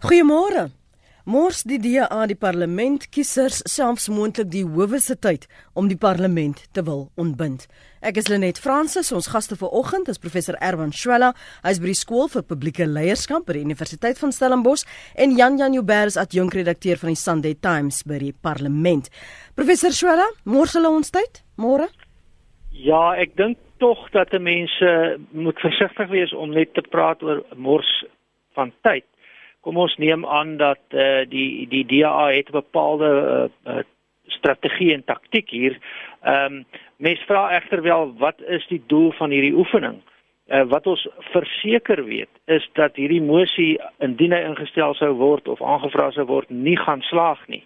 Goeiemôre. Mors die DA die parlement kiesers selfs moontlik die howe se tyd om die parlement te wil ontbind. Ek is Lenet Fransis, ons gaste vanoggend is professor Erwan Schwella, hy is by die skool vir publieke leierskap by die Universiteit van Stellenbosch en Jan Jan Joubert is adjunkredakteur van die Sunday Times by die parlement. Professor Schwella, mors hulle ons tyd? Môre? Ja, ek dink tog dat mense moet versigtig wees om net te praat oor mors van tyd kom ons neem aan dat uh, die die DA het 'n bepaalde uh, uh, strategie en taktik hier. Ehm um, mens vra egter wel wat is die doel van hierdie oefening? Uh, wat ons verseker weet is dat hierdie mosie indien hy ingestel sou word of aangevra sou word nie gaan slaag nie.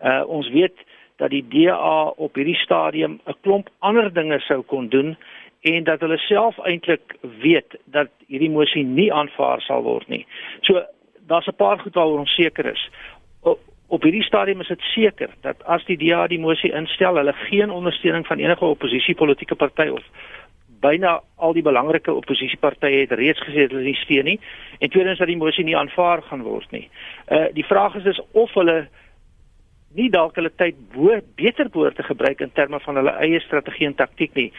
Uh ons weet dat die DA op hierdie stadium 'n klomp ander dinge sou kon doen en dat hulle self eintlik weet dat hierdie mosie nie aanvaar sal word nie. So daar's 'n paar goed waaroor ons seker is. Op, hierdie stadium is dit seker dat as die DA die mosie instel, hulle geen ondersteuning van enige oppositiepolitiese party of byna al die belangrike oppositiepartye het reeds gesê hulle nie steun nie en tweedens dat die mosie nie aanvaar gaan word nie. Uh die vraag is is of hulle nie dalk hulle tyd bo beter behoort te gebruik in terme van hulle eie strategie en taktik nie.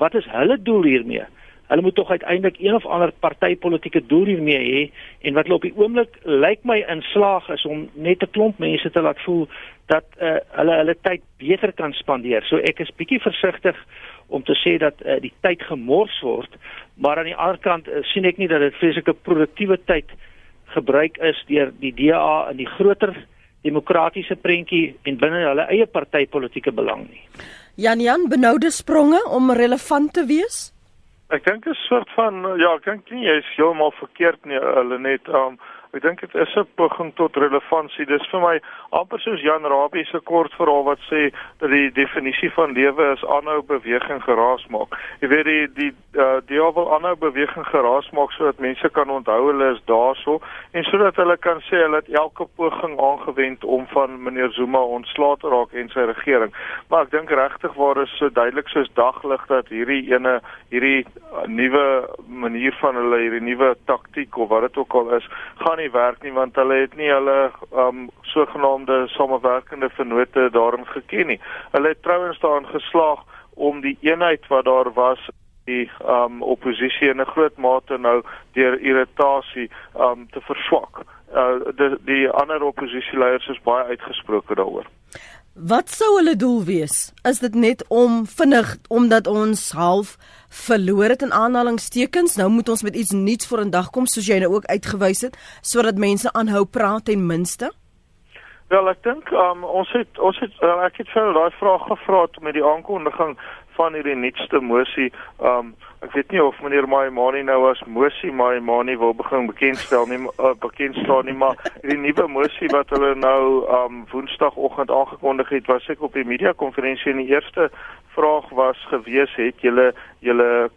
Wat is hulle doel hiermee? Hulle moet tog uiteindelik een of ander partytetiese doel hiermee hê en wat hulle op die oomblik lyk my in slaag is om net 'n klomp mense te laat voel dat uh, hulle hulle tyd beter kan spandeer. So ek is bietjie versigtig om te sê dat uh, die tyd gemors word, maar aan die ander kant uh, sien ek nie dat dit vreeslike produktiewe tyd gebruik is deur die DA in die groter demokratiese prentjie en binne hulle eie partytetiese belang nie. Jan Jan benoude spronge om relevant te wees. Ek dink 'n soort van ja, ek dink nie jy is heeltemal verkeerd nie, hulle net um ek dink dit is 'n poging tot relevantie. Dis vir my amper soos Jan Rabie se kort verhaal wat sê dat die definisie van lewe is aanhou beweging geraas maak. Jy weet die die uh, die wil aanhou beweging geraas maak sodat mense kan onthou hulle is daarso en sodat hulle kan sê hulle het elke poging aangewend om van meneer Zuma ontslae te raak en sy regering. Maar ek dink regtig waar is so duidelik soos daglig dat hierdie ene hierdie uh, nuwe manier van hulle hierdie nuwe taktik of wat dit ook al is, gaan nie werk nie want hulle het nie hulle um sogenaamde samewerkende vennote daarin geken nie. Hulle het trouens daarin geslaag om die eenheid wat daar was die um oppositie in 'n groot mate nou deur irritasie um te verswak. Uh die die ander oppositieleiers is baie uitgesproke daaroor. Wat sou hulle doel wees? Is dit net om vinnig omdat ons half verloor het in aanhalingstekens. Nou moet ons met iets nuuts voor in dag kom soos jy nou ook uitgewys het sodat mense aanhou praat ten minste. Wel, ek dink um, ons het ons het uh, ek het vir daai vraag gevra met die aankondiging van hierdie nuutste mosie. Um ek weet nie of meneer Maimani nou as mosie Maimani wil begin bekendstel nie, uh, bekendstaan nie, maar die nuwe mosie wat hulle nou um woensdagoggend aangekondig het, was ek op die media konferensie en die eerste vraag was gewees het julle julle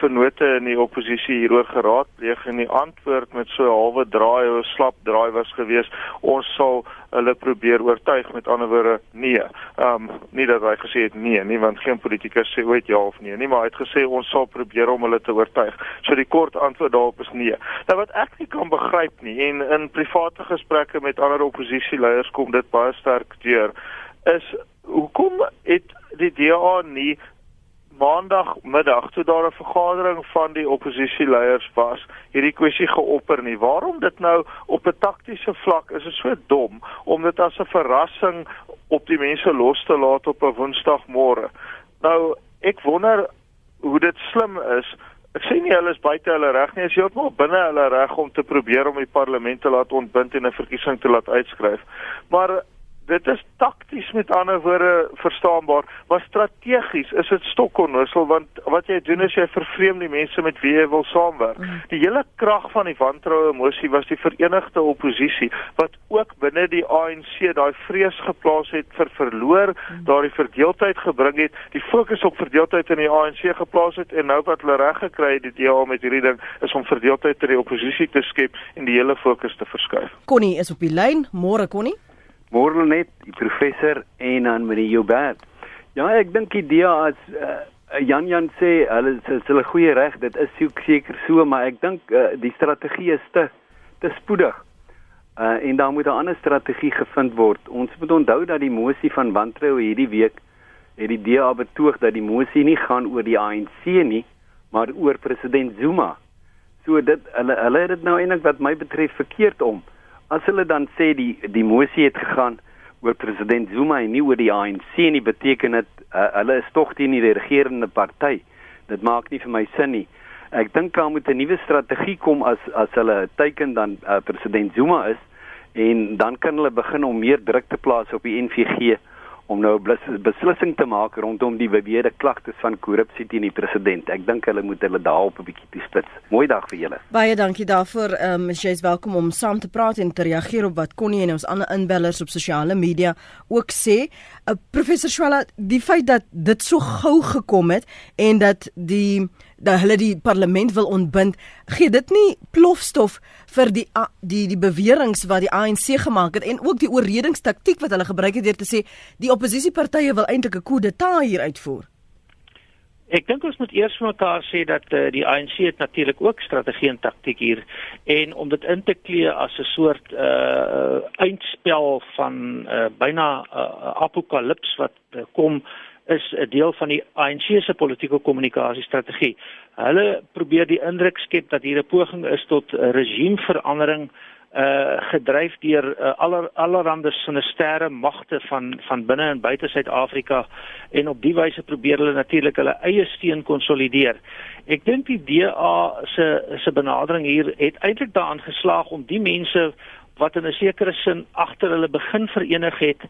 vennote in die oppositie hieroor geraadpleeg en die antwoord met so 'n halwe draai of slap draai was gewees ons sal hulle probeer oortuig met ander woorde nee. Ehm um, nie dat hy gesê het nee nie want geen politikus sê ooit ja of nee nie maar hy het gesê ons sal probeer om hulle te oortuig. So die kort antwoord daarop is nee. Nou wat ek nie kan begryp nie en in private gesprekke met ander oppositieleiers kom dit baie sterk deur is hoekom het die DA nie maandagmiddag toe daar 'n vergadering van die oppositieleiers was, hierdie kwessie geopper nie. Waarom dit nou op 'n taktiese vlak is, is so dom om dit as 'n verrassing op die mense los te laat op 'n Woensdagmôre. Nou, ek wonder hoe dit slim is. Ek sê nie hulle is buite hulle reg nie, as jy op binne hulle reg om te probeer om die parlement te laat ontbind en 'n verkiesing te laat uitskryf. Maar dit is takties met ander woorde verstaanbaar, maar strategies is dit stokonnusel want wat jy doen is jy vervreem die mense met wie jy wil saamwerk. Mm. Die hele krag van die wantroue emosie was die verenigde oppositie wat ook binne die ANC daai vrees geplaas het vir verloor, mm. daardie verdeeldheid gebring het, die fokus op verdeeldheid in die ANC geplaas het en nou wat hulle reg gekry het die DA met hierdie ding is om verdeeldheid ter die oppositie te skep en die hele fokus te verskuif. Connie is op die lyn, môre Connie. Môre net die professor en dan met die Joubert. Ja, ek dink die idee as uh, Jan Jan sê hulle is hulle goeie reg, dit is seker so, maar ek dink uh, die strategie is te te spoedig. Uh en daar moet 'n ander strategie gevind word. Ons moet onthou dat die mosie van wantroue hierdie week het die DA betoog dat die mosie nie gaan oor die ANC nie, maar oor president Zuma. So dit hulle hulle het dit nou eintlik wat my betref verkeerd om. As hulle dan sê die die mosie het gegaan oor president Zuma en nie oor die ANC nie, beteken dit uh, hulle is tog teen die regerende party. Dit maak nie vir my sin nie. Ek dink daar moet 'n nuwe strategie kom as as hulle teiken dan uh, president Zuma is en dan kan hulle begin om meer druk te plaas op die NVG om nou 'n beslissing te maak rondom die beweerde klagtes van korrupsie teen die president. Ek dink hulle moet hulle daarop 'n bietjie toespits. Mooi dag vir julle. Baie dankie daarvoor. Ehm um, jy is welkom om saam te praat en te reageer op wat Connie en ons ander inbellers op sosiale media ook sê. Uh, professor Swela, die feit dat dit so gou gekom het en dat die dat hulle die parlement wil ontbind, gee dit nie plofstof vir die die die beweringe wat die ANC gemaak het en ook die oorredingstaktiek wat hulle gebruik het deur te sê die oppositiepartye wil eintlik 'n coup d'état hier uitvoer. Ek dink ons moet eers vir mekaar sê dat uh, die ANC het natuurlik ook strategie en taktiek hier en om dit in te klee as 'n soort uh eindspel van uh byna uh, apokalips wat uh, kom is 'n deel van die ANC se politieke kommunikasiestrategie. Hulle probeer die indruk skep dat hier 'n poging is tot regimeverandering uh gedryf deur uh, aller allerhande sinistere magte van van binne en buite Suid-Afrika en op die wyse probeer hulle natuurlik hulle eie steen konsolideer. Ek dink die DA se se benadering hier het eintlik daaraan geslaag om die mense wat in 'n sekere sin agter hulle begin verenig het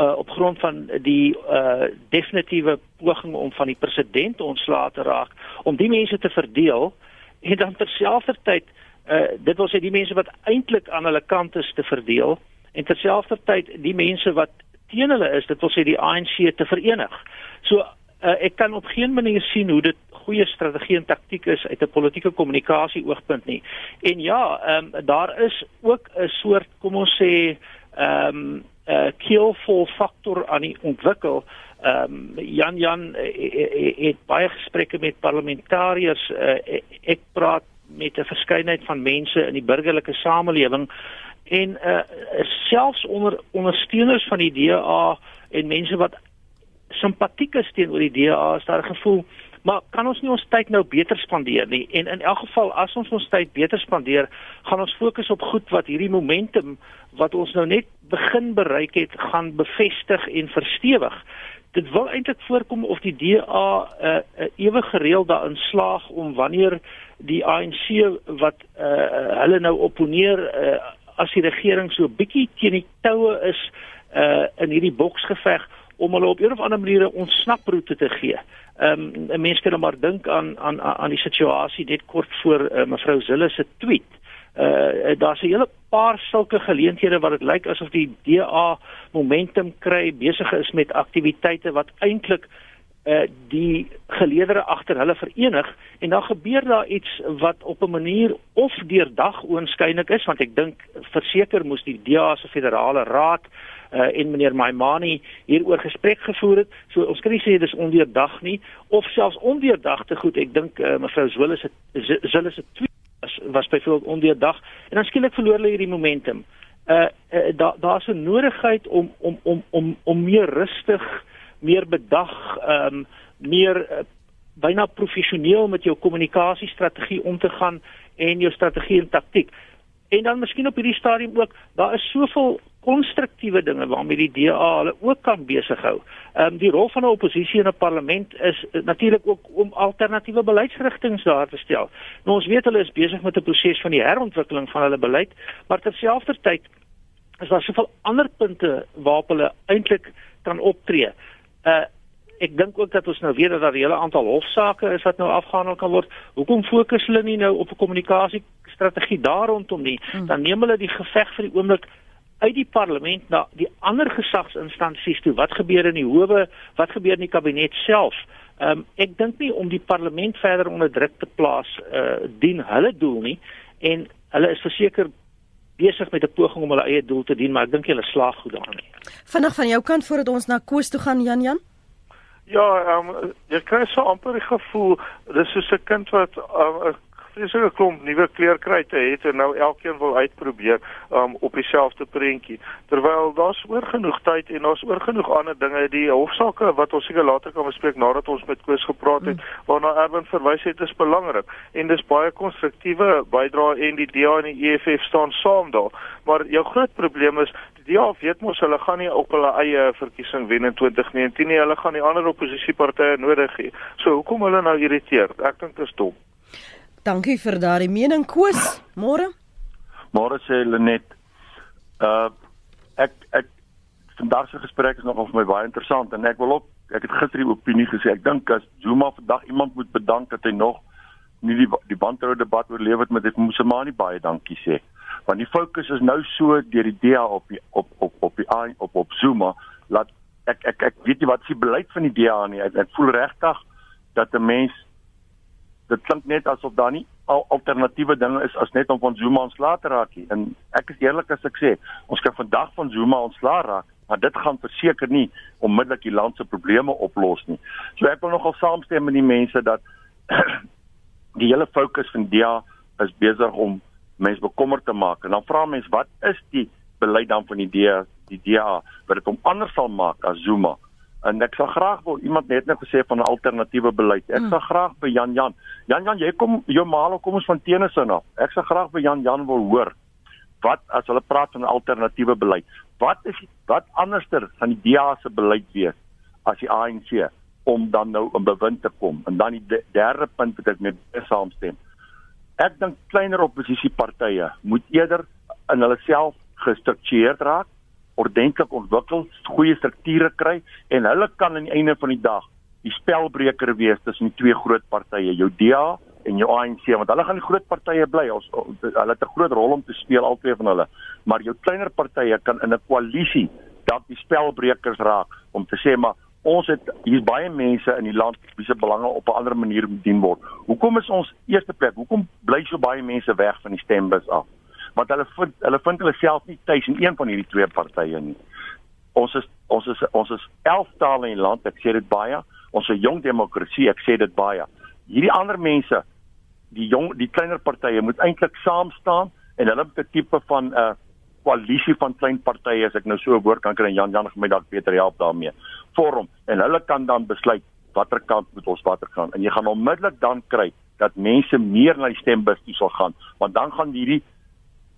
uh, op grond van die uh, definitiewe poging om van die president ontslae te raak om die mense te verdeel en dan terselfdertyd uh, dit wil sê die mense wat eintlik aan hulle kant is te verdeel en terselfdertyd die mense wat teen hulle is dit wil sê die ANC te verenig. So uh, ek kan op geen manier sien hoe dit goeie strategie en taktiek is uit 'n politieke kommunikasie oogpunt nie. En ja, ehm um, daar is ook 'n soort kom ons sê ehm um, uh, keelvol faktor aan die ontwikkel. Ehm um, Jan Jan uh, het baie gesprekke met parlementariërs. Uh, ek praat met 'n verskeidenheid van mense in die burgerlike samelewing en uh, selfs onder ondersteuners van die DA en mense wat simpatiek is teenoor die DA is daar 'n gevoel maar kan ons nie ons tyd nou beter spandeer nie? En in elk geval as ons ons tyd beter spandeer gaan ons fokus op goed wat hierdie momentum wat ons nou net begin bereik het gaan bevestig en verstewig. Dit wil eintlik voorkom of die DA 'n uh, uh, ewig gereeld daarin slaag om wanneer die ANC wat uh, hulle nou opponeer uh, as die regering so bietjie teen die toue is uh, in hierdie boksgeveg om hulle op 'n of ander manier 'n ontsnaproete te gee. Ehm um, mense kan maar dink aan aan aan die situasie net kort voor uh, mevrou Zille se tweet. Uh daar's 'n hele paar sulke geleenthede wat dit lyk asof die DA momentum kry, besig is met aktiwiteite wat eintlik uh die geleedere agter hulle verenig en dan gebeur daar iets wat op 'n manier of deurdag oënskynlik is want ek dink verseker moes die DA se federale raad uh, en meneer Maimani hieroor gesprek gevoer het. So ons kan nie sê dis ondeurdag nie of selfs ondeurdagte goed. Ek dink uh, mevrou Zwille se Zwille se tweet was, was byvoorbeeld ondeurdag en dan skielik verloor hulle hierdie momentum. Uh, uh daar daar's 'n nodigheid om om om om om meer rustig, meer bedag, ehm um, meer uh, byna professioneel met jou kommunikasiestrategie om te gaan en jou strategie en taktiek. En dan miskien op hierdie stadium ook, daar is soveel konstruktiewe dinge waarmee die DA hulle ook kan besig hou. Ehm um, die rol van 'n oppositie in 'n parlement is uh, natuurlik ook om alternatiewe beleidsrigtinge daar te stel. Nou ons weet hulle is besig met 'n proses van die herontwikkeling van hulle beleid, maar terselfdertyd is daar soveel ander punte waarop hulle eintlik kan optree. Uh ek dink ook dat ons nou weet dat daar 'n hele aantal hofsaake is wat nou afgehandel kan word. Hoekom fokus hulle nie nou op 'n kommunikasie strategie daar rondom nie? Hmm. Dan neem hulle die geveg vir die oomblik uit die parlement na die ander gesagsinstansies toe. Wat gebeur in die howe? Wat gebeur in die kabinet self? Ehm um, ek dink nie om die parlement verder onder druk te plaas uh dien hulle doel nie en hulle is verseker besig met 'n poging om hulle eie doel te dien, maar ek dink hulle slaag goed daarin. Vinnig van jou kant voordat ons na Koos toe gaan Jan Jan. Ja, ehm um, jy kry so amper die gevoel dis soos 'n kind wat um, vreeslike klomp nuwe kleurkryte het en nou elkeen wil uitprobeer um, op dieselfde prentjie. Terwyl daar's oor genoeg tyd en daar's oor genoeg ander dinge die hofsaake wat ons seker later kan bespreek nadat ons met Koos gepraat het mm. waarna Erwin verwys het is belangrik en dis baie konstruktiewe bydrae en die DA en die EFF staan saam daar. Maar jou groot probleem is die DA weet mos hulle gaan nie op hulle eie verkiesing wen in 2019 nie. Hulle gaan die ander oppositiepartye nodig hê. So hoekom hulle nou irriteer? Ek dink dit is dom. Dankie vir daardie mening Koos. Môre. Môre sê Lenet. Uh ek ek vandag se gesprek is nogal vir my baie interessant en ek wil ook ek het gister die opinie gesê ek dink as Zuma vandag iemand moet bedank dat hy nog nie die die bandrou debat oorleef het met dit moes maar nie baie dankie sê want die fokus is nou so deur die DA op die, op op op die op op Zuma laat ek ek ek weet nie wat se beleid van die DA nie ek, ek voel regtig dat 'n mens dit klink net asof daar nie al alternatiewe dinge is as net om van Zuma ontslae te raak nie en ek is eerlik as ek sê ons kan vandag van Zuma ontslae raak maar dit gaan verseker nie onmiddellik die land se probleme oplos nie so ek wil nogal saamstem met die mense dat die hele fokus van DA is besig om mense bekommerd te maak. En dan vra mense wat is die beleid dan van die DA, die DA wat dit om anders sal maak as Zuma? En ek sal graag wil iemand net net gesê van 'n alternatiewe beleid. Ek sal graag by Jan Jan. Jan Jan, jy kom jou maal kom ons van Tenesin af. Ek sal graag by Jan Jan wil hoor wat as hulle praat van 'n alternatiewe beleid. Wat is wat anderster van die DA se beleid wees as die ANC om dan nou 'n bewind te kom? En dan die derde punt wat ek met saamstem. Ek dink kleiner oppositiepartye moet eerder in hulle self gestruktureerd raak, ordentlik ontwikkel, goeie strukture kry en hulle kan aan die einde van die dag die spelbreker wees tussen die twee groot partye, jou DA en jou ANC, want hulle gaan die groot partye bly. Ons hulle het 'n groot rol om te speel albei van hulle, maar jou kleiner partye kan in 'n koalisie dalk die spelbrekers raak om te sê maar ons het hier's baie mense in die land wie se belange op 'n ander manier bedien word. Hoekom is ons eerste plek? Hoekom bly so baie mense weg van die stembus af? Want hulle vind hulle vind hulle self nie tuis in een van hierdie twee partye nie. Ons is ons is ons is 11 tale in die land, ek sê dit baie. Ons is 'n jong demokrasie, ek sê dit baie. Hierdie ander mense, die jong die kleiner partye moet eintlik saam staan en hulle moet 'n tipe van 'n uh, koalisie van klein partye as ek nou so 'n woord kan kry en Jan Jan gaan my dalk beter help daarmee vorm en hulle kan dan besluit watter kant moet ons watter gaan en jy gaan onmiddellik dan kry dat mense meer na die stembus toe sal gaan want dan gaan hierdie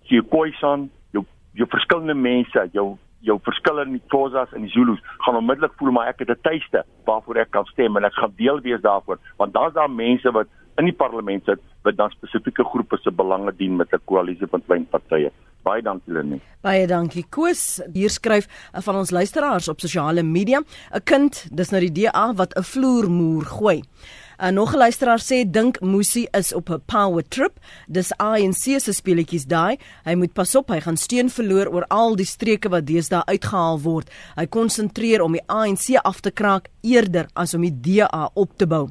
Khoisan jou jou verskillende mense jou jou verskillende Xhosas en die Zulus gaan onmiddellik voel maar ek het 'n tuiste waarvoor ek kan stem en ek gaan deel wees daarvoor want daar's daar mense wat in die parlement sit wat dan spesifieke groepe se belange dien met 'n koalisie van klein partye. Baie dankie Lenie. Baie dankie Koos. Hier skryf van ons luisteraars op sosiale media, 'n kind, dis nou die DA wat 'n vloermoer gooi. Uh, nog 'n luisteraar sê dink Musi is op 'n power trip. Dis ANC se speletjies daai. Hy moet pas op, hy gaan steun verloor oor al die streke wat deesdae uitgehaal word. Hy konsentreer om die ANC af te kraak eerder as om die DA op te bou.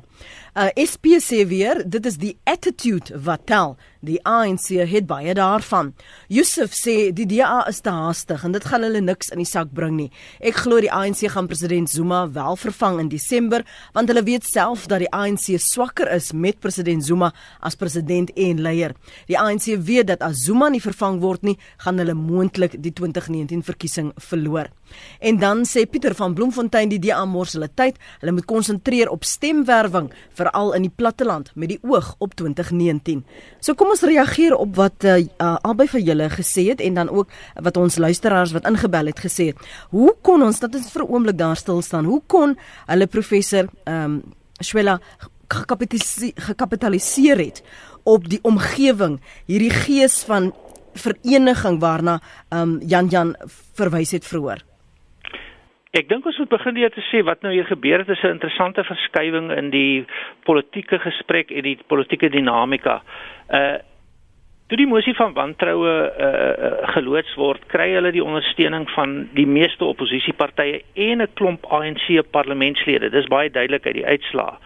Uh SP sê weer, dit is die attitude wat tel. Die ANC het baie daarvan. Yusuf sê die DA is te haastig en dit gaan hulle niks in die sak bring nie. Ek glo die ANC gaan president Zuma wel vervang in Desember want hulle weet self dat die ANC swakker is met president Zuma as president en leier. Die ANC weet dat as Zuma nie vervang word nie, gaan hulle moontlik die 2019 verkiesing verloor. En dan sê Pieter van Bloemfontein die DA mors hulle tyd. Hulle moet konsentreer op stemwerwing veral in die platteland met die oog op 2019. So kom ons reageer op wat uh, uh, albei van julle gesê het en dan ook wat ons luisteraars wat ingebel het gesê het. Hoe kon ons dat ons vir 'n oomblik daar stil staan? Hoe kon hulle professor ehm um, Shwela gekapitaliseer het op die omgewing hierdie gees van vereniging waarna um, Jan Jan verwys het vroeër? Ek dink ons moet begin deur te sê wat nou hier gebeur het is 'n interessante verskywing in die politieke gesprek en die politieke dinamika. Uh toe die mosie van wantroue uh geloods word, kry hulle die ondersteuning van die meeste oppositiepartye en 'n klomp ANC parlementslede. Dis baie duidelik uit die uitslaa.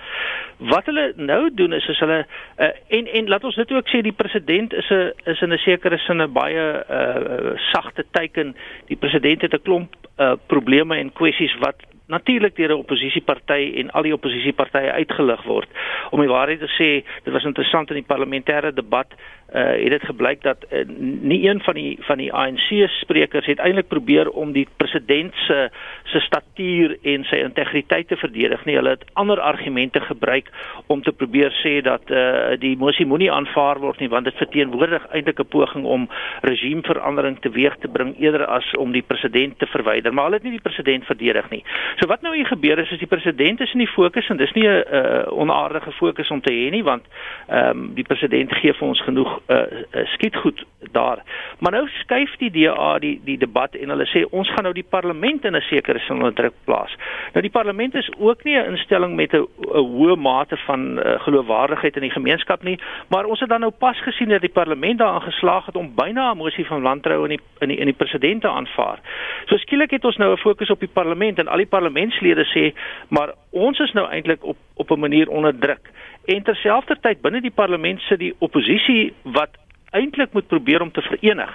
Wat hulle nou doen is as hulle uh, en en laat ons dit ook sê die president is 'n is in 'n sekere sin 'n baie uh, sagte teiken. Die president het 'n klomp uh, probleme en kwessies wat natuurlik deur 'n oppositieparty en al die oppositiepartye uitgelig word. Om die waarheid te sê, dit was interessant in die parlementêre debat uh het dit gebleik dat uh, nie een van die van die ANC sprekers het eintlik probeer om die president se se statuur en sy integriteit te verdedig nie. Hulle het ander argumente gebruik om te probeer sê dat uh die mosie moenie aanvaar word nie want dit verteenwoordig eintlik 'n poging om regimeverandering teweeg te bring eerder as om die president te verwyder. Maar hulle het nie die president verdedig nie. So wat nou hier gebeur is is die president is in die fokus en dis nie 'n uh, onaardige fokus om te hê nie want ehm um, die president gee vir ons genoeg uh, uh, skietgoed daar. Maar nou skuif die DA die die debat en hulle sê ons gaan nou die parlement in 'n sekere sin onder druk plaas. Nou die parlement is ook nie 'n instelling met 'n hoë mate van uh, geloofwaardigheid in die gemeenskap nie, maar ons het dan nou pas gesien dat die parlement daarin geslaag het om byna 'n mosie van wantroue in die in die in die president te aanvaar. So skielik het ons nou 'n fokus op die parlement en al die parlementslede sê, maar ons is nou eintlik op op 'n manier onder druk en terselfdertyd binne die parlement sit die oppositie wat eintlik moet probeer om te verenig.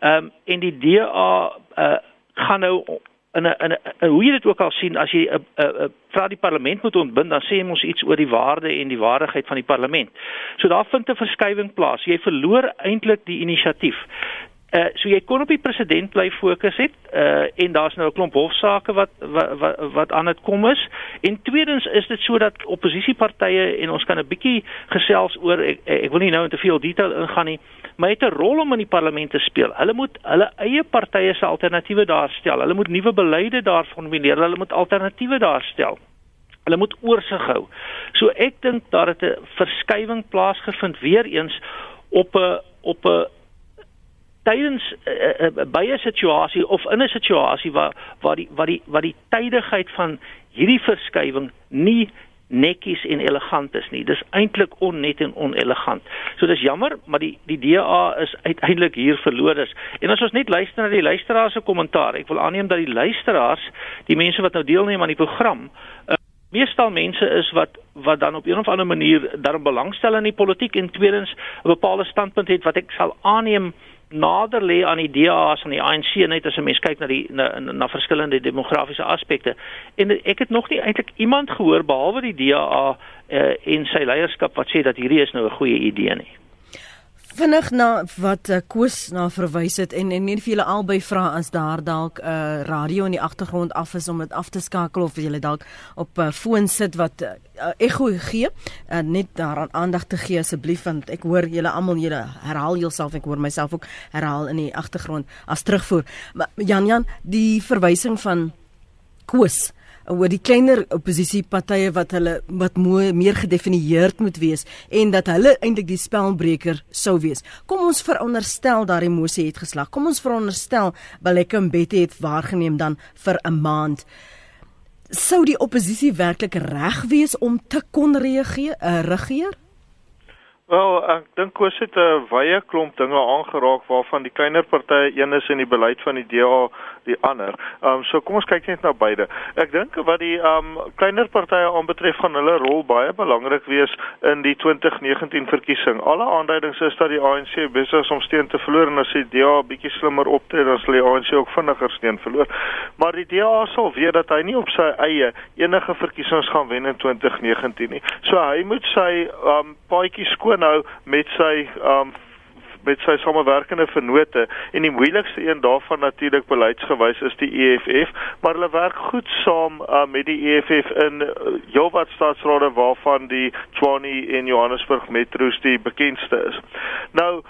Ehm um, en die DA uh, gaan nou in 'n in 'n hoe jy dit ook al sien as jy 'n uh, 'n uh, uh, vra die parlement moet ontbind dan sê ons iets oor die waarde en die waardigheid van die parlement. So daar vind 'n verskywing plaas. Jy verloor eintlik die inisiatief. Uh so jy kon op die president bly fokus het uh en daar's nou 'n klomp hofsaake wat wat wat, wat aan dit kom is. En tweedens is dit sodat oppositiepartye en ons kan 'n bietjie gesels oor ek, ek wil nie nou in te veel detail ingaan nie, maar het 'n rol om in die parlement te speel. Hulle moet hulle eie partye se alternatiewe daarstel. Hulle moet nuwe beleide daar formuleer. Hulle moet alternatiewe daarstel. Hulle moet oorsig hou. So ek dink daar het 'n verskywing plaasgevind weer eens op 'n op 'n tydens uh, uh, by 'n situasie of in 'n situasie waar waar die waar die waar die tydigheid van hierdie verskywing nie netjies en elegant is nie. Dis eintlik onnet en onelegant. So dis jammer, maar die die DA is uiteindelik hier verloders. En as ons net luister na die luisteraars se kommentaar, ek wil aanneem dat die luisteraars, die mense wat nou deelneem aan die program, uh, meestal mense is wat wat dan op 'n of ander manier daarin belangstel in die politiek en tweedens 'n bepaalde standpunt het wat ek sal aanneem nader lê aan die DA's aan die ANC net as 'n mens kyk na die na, na verskillende demografiese aspekte. En ek het nog nie eintlik iemand gehoor behalwe die DA uh, en sy leierskap wat sê dat hierdie is nou 'n goeie idee nie vinnig na wat uh, Koos na verwys het en en nie vir julle albei vra as daar dalk 'n uh, eh, radio in die agtergrond af is om dit af te skakel of julle dalk op 'n uh, foon sit wat uh, ekho gee uh, net daaraan aandag te gee asseblief want ek hoor julle almal julle herhaal jouself ek hoor myself ook herhaal in die agtergrond as terugvoer. Maar Jan Jan die verwysing van Koos oor die kleiner oppositiepartye wat hulle wat moe, meer gedefinieerd moet wees en dat hulle eintlik die spelbreker sou wees. Kom ons veronderstel dat die mosie het geslag. Kom ons veronderstel Baleka Mbete het waargeneem dan vir 'n maand. Sou die oppositie werklik reg wees om te kon reageer, uh, regeer? Wel, ek dink Koos het 'n wye klomp dinge aangeraak waarvan die kleiner partye een is in die beleid van die DA die ander. Ehm um, so kom ons kyk net na beide. Ek dink wat die ehm um, kleiner partye aanbetref gaan hulle rol baie belangrik wees in die 2019 verkiesing. Alle aanduidings is dat die ANC besig is om steun te verloor en as die DA bietjie slimmer optree dan sal die ANC ook vinniger steun verloor. Maar die DA sal weet dat hy nie op sy eie enige verkiesings gaan wen in 2019 nie. So hy moet sy ehm um, paadjie skoon hou met sy ehm um, met sy samewerkende vennote en die moeilikste een daarvan natuurlik beleidsgewys is die EFF, maar hulle werk goed saam uh, met die EFF in uh, heelwat staatsrade waarvan die Tshwane en Johannesburg metro's die bekendste is. Nou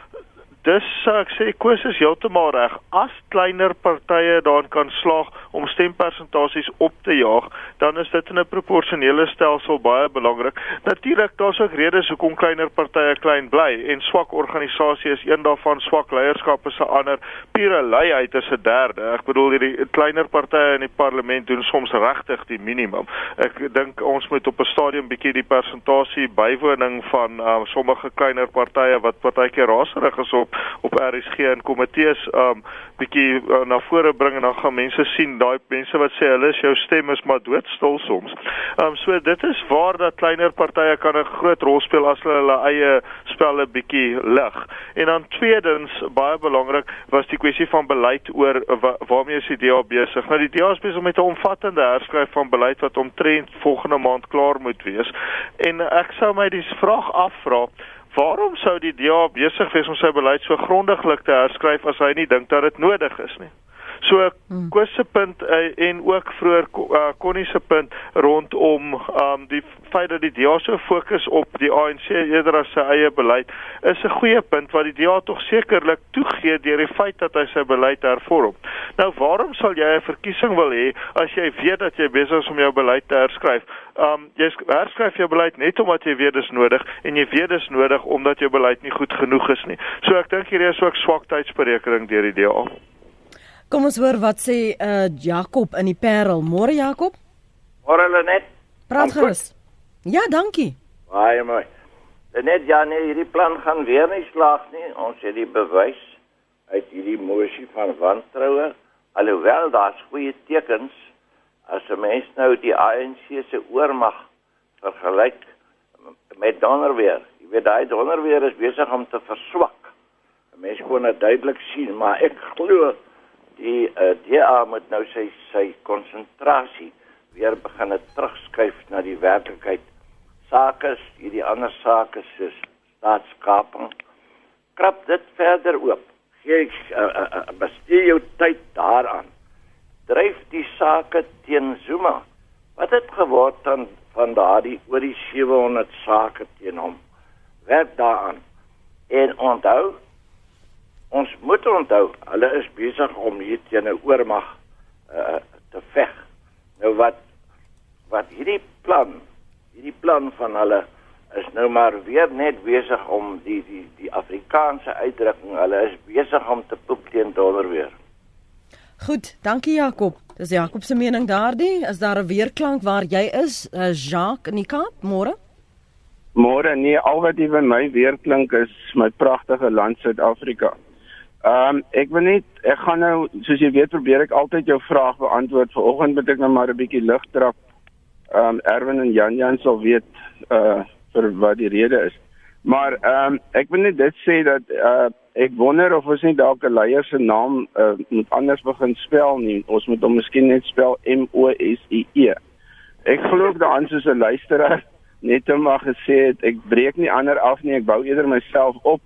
Dis ek sê Koos is heeltemal reg. As kleiner partye daarin kan slaag om stempersentasies op te jaag, dan is dit in 'n proporsionele stelsel baie belangrik. Natuurlik daar's ook redes hoekom kleiner partye klein bly en swak organisasie is een daarvan, swak leierskap is 'n ander, pure luiheid is 'n derde. Ek bedoel hierdie kleiner partye in die parlement doen soms regtig die minimum. Ek dink ons moet op 'n stadium bietjie die persentasie bywoning van uh, sommige kleiner partye wat partykeer raserig is op op op RSG en komitees um bietjie uh, na vore bring en dan gaan mense sien daai mense wat sê hulle is jou stem is maar doodstil soms. Um so dit is waar dat kleiner partye kan 'n groot rol speel as hulle hulle eie spelle bietjie lig. En dan tweedens baie belangrik was die kwessie van beleid oor wa, waarmee is die DA besig. Nou die DA is besig met 'n omvattende herskryf van beleid wat omtrent volgende maand klaar moet wees. En ek sou my die vraag afvra Waarom sou die DA besig wees om sy beleid so grondiglik te herskryf as hy nie dink dat dit nodig is nie? So. Koos se punt uh, en ook vroeër uh, Connie se punt rondom um die feit dat die DA so fokus op die ANC eerder as sy eie beleid is 'n goeie punt wat die DA tog sekerlik toegee deur die feit dat hy sy beleid hervorm. Nou waarom sal jy 'n verkiesing wil hê as jy weet dat jy besig is om jou beleid te herskryf? Um jy herskryf jou beleid net omdat jy weet dis nodig en jy weet dis nodig omdat jou beleid nie goed genoeg is nie. So ek dink hierdie is ook swak tydsberekening deur die DA. Kom ons hoor wat sê uh Jakob in die Parel. Môre Jakob? Môre Lenet. Praat gerus. Ja, dankie. Baie mooi. Lenet ja nee, hierdie plan gaan weer nie slaag nie. Ons het die bewys uit hierdie mosie van wantroue. Alhoewel daar's goeie tekens as 'n mens nou die ANC se oormag vergelyk met Donderweer. Jy weet daai Donderweer is besig om te verswak. 'n Mens kon dit duidelik sien, maar ek glo die uh, eh, DA moet nou sy sy konsentrasie weer begin terugskuif na die werklikheid. Sake hierdie ander sake soos staatskaping. Krap dit verder oop. Gee uh, uh, uh, bestee jou tyd daaraan. Dryf die sake teen Zuma. Wat het geword dan van daardie oor die 700 sake teen hom? Werk daaraan. En onthou ons moet onthou, hulle is besig om hier teen 'n oormag uh, te veg. Nou wat wat hierdie plan, hierdie plan van hulle is nou maar weer net besig om die die die Afrikaanse uitdrukking, hulle is besig om te poep teen dollar weer. Goed, dankie Jakob. Dis Jakob se mening daardie. Is daar 'n weerklank waar jy is? Uh, Jacques in die Kaap, môre? Môre, nee, al wat jy van my weerklink is my pragtige land Suid-Afrika. Ehm um, ek wil net ek gaan nou soos jy weet probeer ek altyd jou vraag beantwoord. Vanoggend moet ek nou maar 'n bietjie lig trap. Ehm um, Erwin en Jan Jan sal weet uh vir wat die rede is. Maar ehm um, ek wil net dit sê dat uh ek wonder of ons nie dalk 'n leier se naam uh moet anders begin spel nie. Ons moet hom miskien net spel M O S I E. Ek glo daaraan soos 'n luisteraar net om maar gesê het ek breek nie ander af nie. Ek bou eerder myself op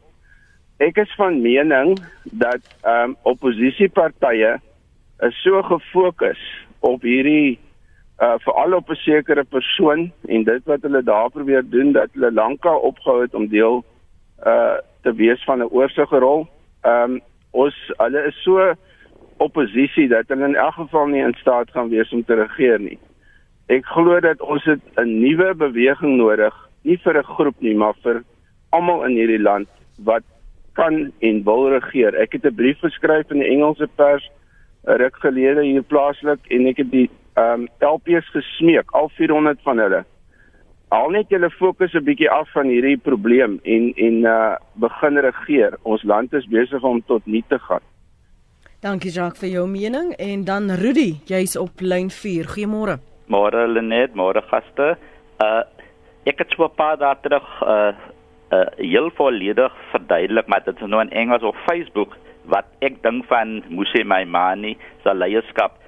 Ek is van mening dat ehm um, oppositiepartye is so gefokus op hierdie uh veral op 'n sekere persoon en dit wat hulle daar probeer doen dat hulle lankal opgehou het om deel uh te wees van 'n oorsigrol. Ehm um, ons hulle is so oppositie dat hulle in elk geval nie in staat gaan wees om te regeer nie. Ek glo dat ons 'n nuwe beweging nodig, nie vir 'n groep nie, maar vir almal in hierdie land wat kan en wil regeer. Ek het 'n brief geskryf in die Engelse pers ruk gelede hier plaaslik en ek het die ehm um, LPs gesmeek, al 400 van hulle. Al net julle fokus 'n bietjie af van hierdie probleem en en uh begin regeer. Ons land is besig om tot nie te gaan. Dankie Jacques vir jou mening en dan Rudy, jy's op lyn 4. Goeiemôre. Môre Lenet, môre gaste. Uh ek het so 'n paar dae terug uh uh, heel volledig verduidelik maar dit is nou in Engels op Facebook wat ek dink van Musi Maimani se leierskap.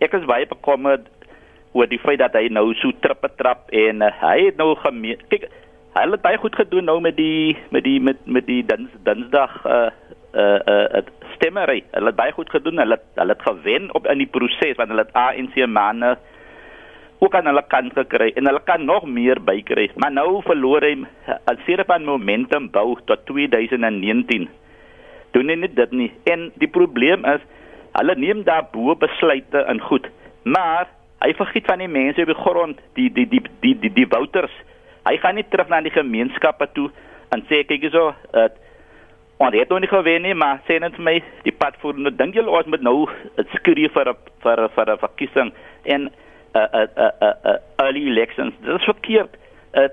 Ek is baie bekommerd oor die feit dat hy nou so trippe trap en uh, hy het nou gemeen kyk hy het baie goed gedoen nou met die met die met met die dins, dinsdag uh uh uh stemmery. Hulle het baie goed gedoen. Hulle hulle het gewen op in die proses want hulle het ANC manne ook aan hulle kant gekry en hulle kan nog meer bykry. Maar nou verloor hy al serepan momentum bou tot 2019. Doen hy net dit nie. En die probleem is hulle neem daar bo besluite en goed, maar hy vergiet van die mense op die grond, die die die die die die voters. Hy gaan nie terug na die gemeenskappe toe en sê kyk hierso, uh, Want het nog nie gewen nie, maar sê net my, die pad voor dink jy ons moet nou skree vir vir vir 'n verkiesing en uh, uh, uh, uh, early elections. Dit is verkeerd. Uh,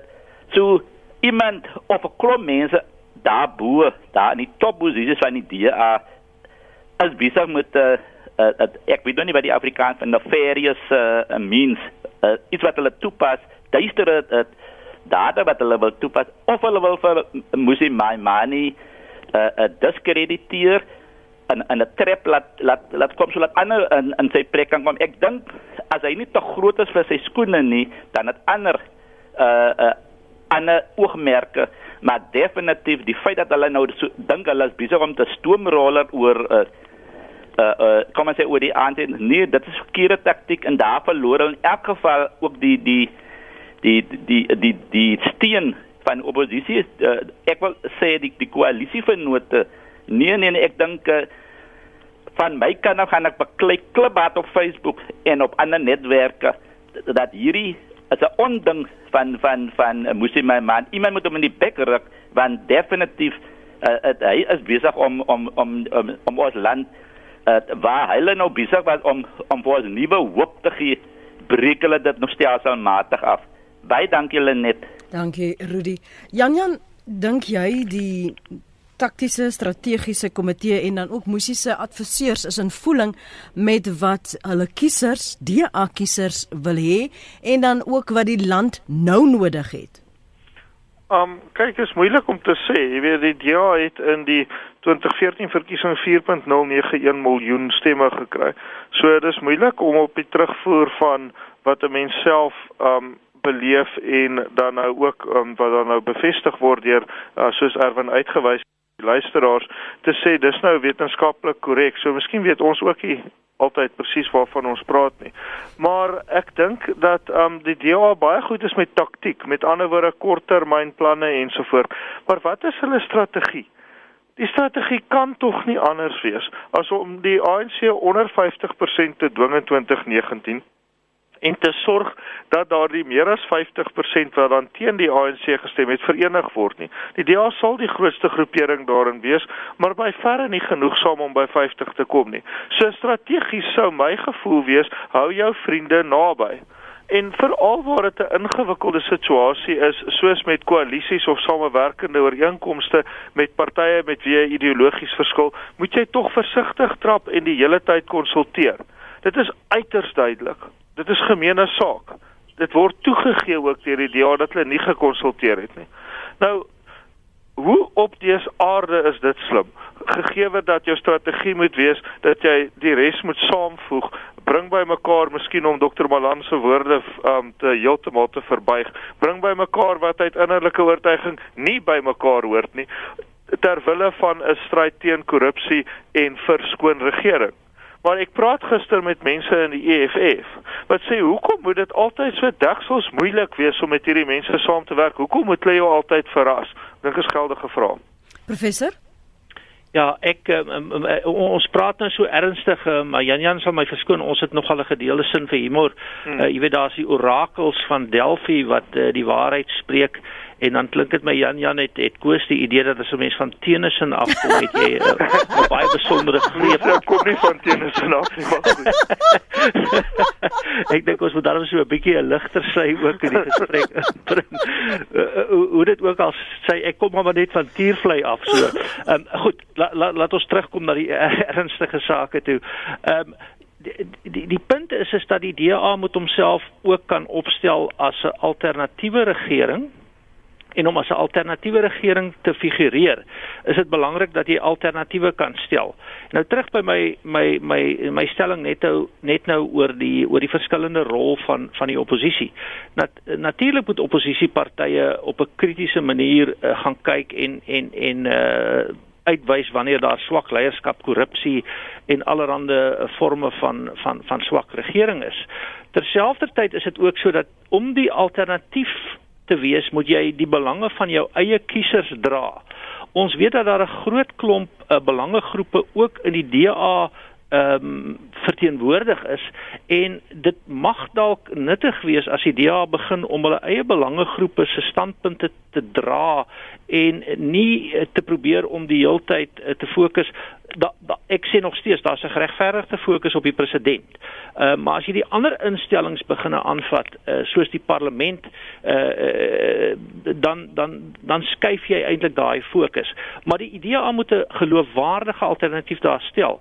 so iemand of 'n klomp mense daar bo, daar in die topposisies van die DA as besig met uh, uh, uh, ek weet nie wat die Afrikaans van nefarious uh, means uh, iets wat hulle toepas duistere uh, data wat hulle wil toepas of hulle wil vir Musi Maimani uh, uh, diskrediteer en en 'n trap laat laat laat kom so laat ander in in sy plek kan kom. Ek dink as hy nie te groot is vir sy skoene nie, dan het ander uh uh ander oogmerke, maar definitief die feit dat hulle nou so dink hulle is besig om te stoomroller oor uh uh uh kom ons sê oor die aanteen. Nee, dit is verkeerde taktik en daar verloor hulle in elk geval ook die die die die die die, die steen van oppositie. Uh, ek wil sê die die koalisie vennote Nee nee nee, ek dink uh, van my kant af gaan ek beklei klipbaat op Facebook en op ander netwerke dat hierdie is 'n onding van van van uh, moesie my man. Iemand moet hom in die bek ruk want definitief uh, uh, hy is besig om om om om, om ons land uh, waar hulle nou besig was om om vir ons nuwe hoop te gee breek hulle dit nog steeds al matig af. Baie dankie Lenet. Dankie Rudy. Jan Jan, dink jy die taktiese strategiese komitee en dan ook musiese adviseurs is in voeling met wat hulle kiesers, DA kiesers wil hê en dan ook wat die land nou nodig het. Um kyk, is moeilik om te sê. Jy weet die DA het in die 2014 verkiesing 4.091 miljoen stemme gekry. So dis moeilik om op die terugvoer van wat 'n mens self um beleef en dan nou ook um, wat dan nou bevestig word deur uh, soos Erwin uitgewys luisteraars te sê dis nou wetenskaplik korrek. So miskien weet ons ook nie altyd presies waarvan ons praat nie. Maar ek dink dat ehm um, die DA baie goed is met taktik, met ander woorde korttermynplanne ensovoort. Maar wat is hulle strategie? Die strategie kan tog nie anders wees as om die ANC onder 50% te dwing in 2019 en te sorg dat daardie meer as 50% wat dan teen die ANC gestem het verenig word nie. Die DA sal die grootste groepering daarin wees, maar by verre nie genoegsaam om by 50 te kom nie. So strategies sou my gevoel wees, hou jou vriende naby. En veral waar dit 'n ingewikkelde situasie is, soos met koalisies of samewerkende ooreenkomste met partye met wie jy ideologies verskil, moet jy tog versigtig trap en die hele tyd konsulteer. Dit is uiters duidelik dit is gemeene saak. Dit word toegegee ook deur die DA dat hulle nie gekonsulteer het nie. Nou hoe op dese aarde is dit slim? Gegeewe dat jou strategie moet wees dat jy die res moet saamvoeg, bring by mekaar miskien om Dr Malan se woorde um te heeltemal te verbuig. Bring by mekaar wat uit innerlike oortuiging nie by mekaar hoort nie ter wille van 'n stryd teen korrupsie en vir skoon regering. Maar ek praat gister met mense in die EFF wat sê hoekom moet dit altyd so deksels moeilik wees om met hierdie mense saam te werk? Hoekom moet hulle jou altyd verras? Dink is geldige vraag. Professor Ja, ek um, um, ons praat nou so ernstig, um, maar Jan Jan sal my verskoon, ons het nogal 'n gedeelde sin vir humor. Hmm. Uh, jy weet daar's die orakels van Delphi wat uh, die waarheid spreek en dan klink dit my Jan Jan het het koes die idee dat as 'n mens van Tennyson afkom het jy 'n uh, baie besondere greep ja, kom nie van Tennyson af nie maar goed. Ek dink ons moet daarom so 'n bietjie 'n ligter sy ook in die gesprek bring uh, uh, hoe dit ook al sê ek kom maar net van tiervlei af so. Um, goed la, la, laat ons terugkom na die uh, ernstige sake toe. Um, Die die die punt is is dat die DA moet homself ook kan opstel as 'n alternatiewe regering en om as 'n alternatiewe regering te figureer, is dit belangrik dat jy alternatiewe kan stel. Nou terug by my my my my stelling net nou net nou oor die oor die verskillende rol van van die oppositie. Nat, Natuurlik moet oppositiepartye op 'n kritiese manier uh, gaan kyk en en en uh uitwys wanneer daar swak leierskap, korrupsie en allerlei forme van van van swak regering is. Terselfdertyd is dit ook so dat om die alternatief te wees, moet jy die belange van jou eie kiesers dra. Ons weet dat daar 'n groot klomp uh, belangegroepe ook in die DA ehm um, verteenwoordig is en dit mag dalk nuttig wees as die DA begin om hulle eie belangegroepe se standpunte te dra en nie te probeer om die heeltyd te fokus da, da ek sê nog steeds daar's 'n geregverdigde fokus op die president. Uh maar as jy die ander instellings begine aanvat uh soos die parlement uh, uh dan dan dan skuif jy eintlik daai fokus. Maar die idee aan moet 'n geloofwaardige alternatief daar stel.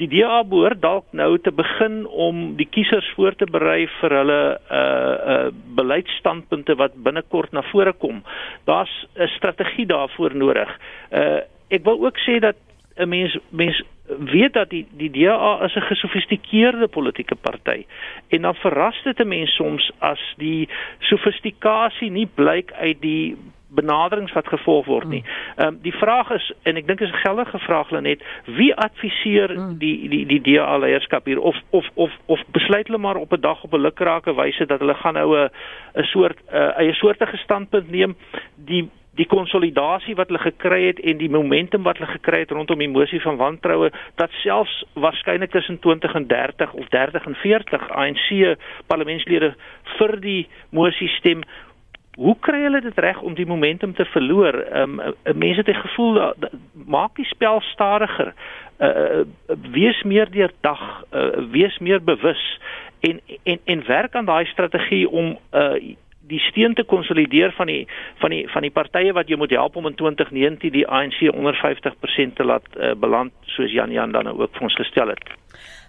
Die DA behoort dalk nou te begin om die kiesers voor te berei vir hulle uh uh beleidsstandpunte wat binnekort na vore kom. Daar's 'n strategie daarvoor nodig. Uh ek wil ook sê dat 'n mens mens weet dat die die DA is 'n gesofistikeerde politieke party en dan verras dit 'n mens soms as die sofistikasie nie blyk uit die benaderings wat gevolg word nie. Hmm. Ehm um, die vraag is en ek dink is 'n geldige vraag net wie adviseer hmm. die die die DA leierskap hier of of of of besluit hulle maar op 'n dag op 'n lukrake wyse dat hulle gaan nou 'n 'n soort 'n eie soortige standpunt neem die die konsolidasie wat hulle gekry het en die momentum wat hulle gekry het rondom die mosie van wantroue dat selfs waarskynlik tussen 20 en 30 of 30 en 40 ANC parlementslede vir die mosie stem Hoe kry hulle dit reg om die momentum te verloor? Ehm um, mense het die gevoel dat maak die spel stadiger. Uh wees meer deurdag, uh, wees meer bewus en en en werk aan daai strategie om uh die steun te konsolideer van die van die van die partye wat jy moet help om in 2019 die ANC onder 50% te laat uh, beland soos Jan Jan dan ook vir ons gestel het.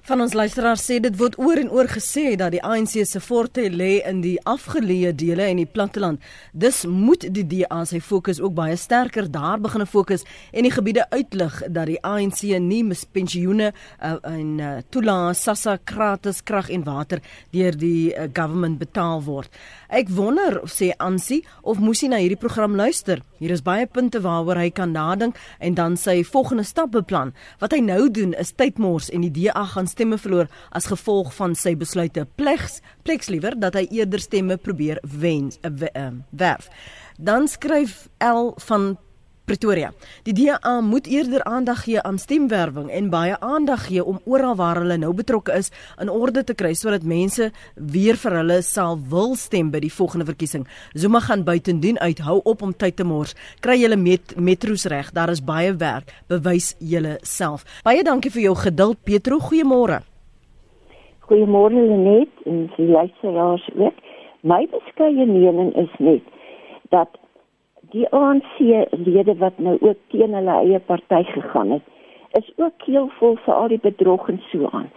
Van ons luisteraars sê dit word oor en oor gesê dat die ANC se forte lê in die afgeleë dele en die platteland. Dis moet die DA sy fokus ook baie sterker daar begine fokus en die gebiede uitlig dat die ANC nie mis pensioene uh, en uh, toelaas sassa gratis krag en water deur die uh, government betaal word. Ek wonder sê Ansie of moes hy na hierdie program luister. Hier is baie punte waaroor hy kan nadink en dan sy volgende stap beplan. Wat hy nou doen is tydmors en die DA gaan stemme verloor as gevolg van sy besluite. Plegs, pleks liewer dat hy eerder stemme probeer wen, uh, werf. Dan skryf L van Pretoria. Die DA moet eerder aandag gee aan stemwerwing en baie aandag gee om oral waar hulle nou betrokke is in orde te kry sodat mense weer vir hulle sal wil stem by die volgende verkiesing. Zuma gaan buitendien uithou op om tyd te mors. Kry julle met metro's reg. Daar is baie werk. Bewys julle self. Baie dankie vir jou geduld Petro. Goeiemôre. Goeiemôre Lenet en die luisteraars ook. My beskeie mening is net dat die ANC lede wat nou ook teen hulle eie party gegaan het, is ook keelvol vir al die bedrog en so aan.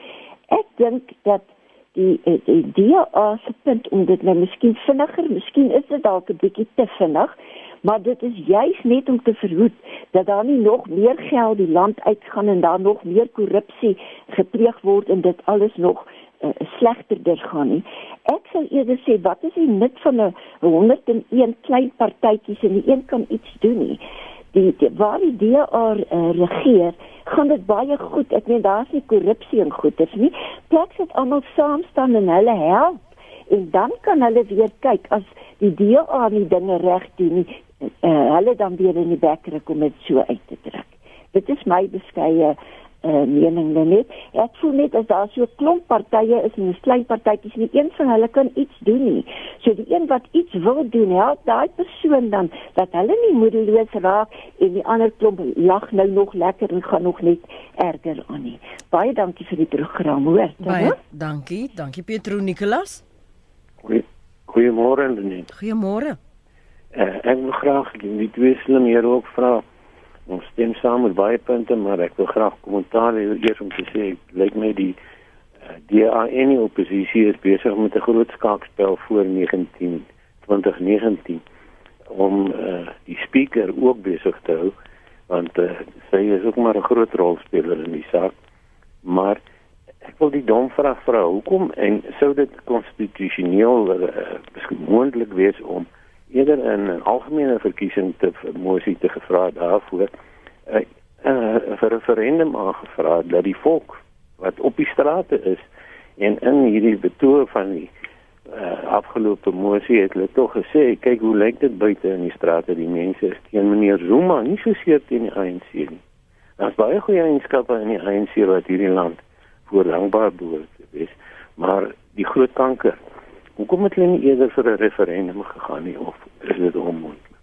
Ek dink dat die die, die DA se punt om dit nou miskien vinniger, miskien is dit dalk 'n bietjie te vinnig, maar dit is juis net om te verhoed dat daar nie nog meer geld die land uitgaan en daar nog meer korrupsie gepleeg word en dit alles nog uh, slegterder gaan nie. Ek sou eerder sê wat is die nut van 'n 101 klein partytjies en die een kan iets doen nie. Die, die waar die DA uh, regeer, gaan dit baie goed. Ek meen daar's nie korrupsie en goeders nie. Plaks het almal saam staan en hulle help en dan kan hulle weer kyk as die DA nie dinge reg doen nie, uh, hulle dan weer in die bekker kom met so uit te trek. Dit is my beskeie uh, mening net. Ek voel net as daar so klomp partye is en 'n klein partytjies nie een van hulle kan iets doen nie. So die een wat iets wil doen, help daai persoon dan dat hulle nie moedeloos raak en die ander klomp lag nou nog lekker en gaan nog net erger aan nie. Baie dankie vir die program, hoor. Baie dankie. Dankie Petro Nicolas. Goeiemôre Lenet. Goeiemôre. Uh, ek wil graag die twee slim hier ook vra ons stem saam met baie punte, maar ek wil graag kommentaar hê eers om te sê lyk my die uh, die ANC oppositie is besig met 'n groot skaakspel voor 19 2019 om uh, die speaker ook besig te hou want uh, sy is ook maar 'n groot rolspeler in die saak. Maar ek wil die dom vraag vra, hoekom en sou dit konstitusioneel uh, moontlik wees om eerder in 'n algemene verkiesing te mosie te gevra daarvoor 'n uh, uh, referendum aangevra dat die volk wat op die strate is en in hierdie betoog van die uh, afgelope mosie het hulle tog gesê kyk hoe lyk dit buite in die strate die mense is teen meneer Zuma nie so seer teen die ANC nie daar's baie goeie eienskappe in die ANC wat hierdie land voorlangbaar behoort te wees. Maar die groot kanker. Hoekom het hulle nie eerder vir 'n referendum gegaan nie of is dit onmoontlik?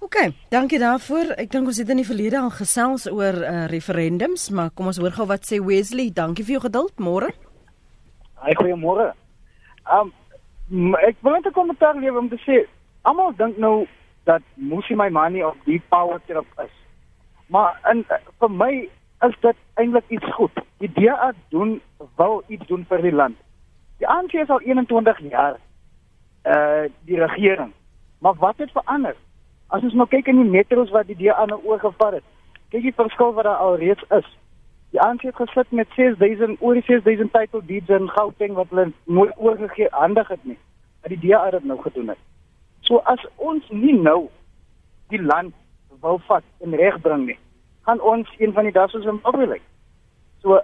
OK, dankie daarvoor. Ek dink ons het in die verlede al gesels oor uh, referendums, maar kom ons hoor gou wat sê Wesley. Dankie vir jou geduld. Môre. Hi, goeiemôre. Um ek wil net 'n kommentaar lewer om te sê almal dink nou dat Musi my money of die power trip is. Maar in vir my is dit eintlik iets goed. Die DA doen wil iets doen vir die land. Die ANC is al 21 jaar uh die regering. Maar wat het verander? As ons nou kyk in die metros wat die DA nou oorgevat het. Kyk die verskil wat daar al reeds is. Die ANC het gesit met 6000 oor die 6000 title deeds in Gauteng wat hulle nooit oorgegee handig het nie. Maar die DA dit nou gedoen het. So as ons nie nou die land wil vat en regbring nie, gaan ons een van die dae soos 'n probleem. So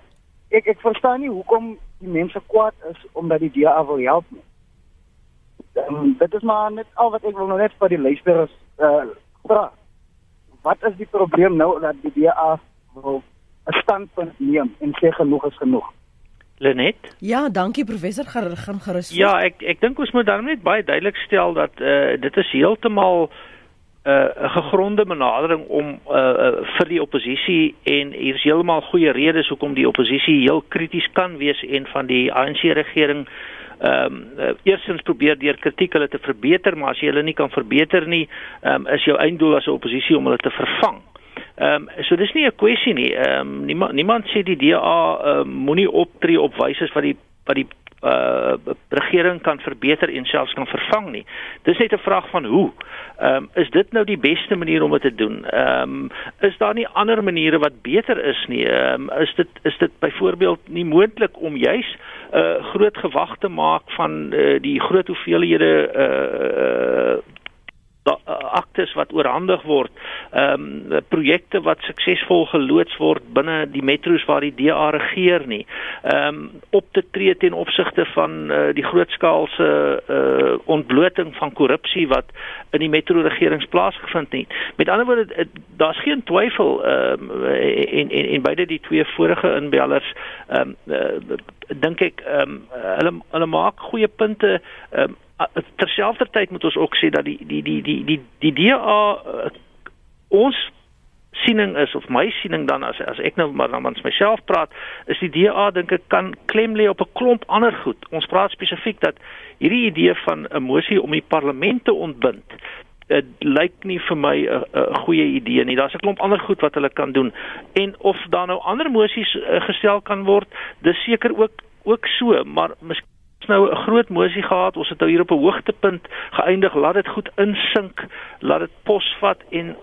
ek ek verstaan nie hoekom die mense kwaad is omdat die DA wil help nie. Um, dit is maar net al wat ek wil nou net vir die luisteraars uh, vra. Wat is die probleem nou dat die DA wil 'n standpunt neem en sê genoeg is genoeg? Lenet? Ja, dankie professor gaan gerus. Ja, ek ek dink ons moet dan net baie duidelik stel dat uh, dit is heeltemal eh, 'n uh, gegronde benadering om uh, uh, vir die oppositie en hier's heeltemal goeie redes hoekom die oppositie heel krities kan wees en van die ANC regering ehm um, uh, eersins probeer deur kritiek hulle te verbeter, maar as jy hulle nie kan verbeter nie, um, is jou einddoel as 'n oppositie om hulle te vervang. Ehm um, so dis nie 'n kwessie nie. Ehm um, niemand niemand sê die DA um, moenie optree op wyse wat die wat die uh regering kan verbeter en selfs kan vervang nie. Dis net 'n vraag van hoe. Ehm um, is dit nou die beste manier om dit te doen? Ehm um, is daar nie ander maniere wat beter is nie? Ehm um, is dit is dit byvoorbeeld nie moontlik om juis 'n uh, groot gewag te maak van uh, die groot hoeveelhede uh aktes wat oorhandig word, ehm um, projekte wat suksesvol geloods word binne die metro's waar die DA regeer nie. Ehm um, op te tree ten opsigte van uh, die grootskaalse uh, ontbloting van korrupsie wat in die metro regerings plaasgevind het. Met ander woorde, daar's geen twyfel ehm um, en, en en beide die twee vorige inbellers ehm um, uh, dink ek ehm um, hulle hulle maak goeie punte ehm um, terselfdertyd moet ons ook sê dat die die die die die die DA uh, ons siening is of my siening dan as as ek nou maar namens myself praat is die DA dink ek kan klem lê op 'n klomp ander goed. Ons praat spesifiek dat hierdie idee van 'n mosie om die parlement te ontbind dit lyk nie vir my 'n 'n goeie idee nie. Daar's 'n klomp ander goed wat hulle kan doen. En of daar nou ander mosies uh, gestel kan word, dis seker ook ook so, maar miskien nou 'n groot mosie gehad. Ons het nou hier op 'n hoogtepunt geëindig. Laat dit goed insink. Laat dit posvat en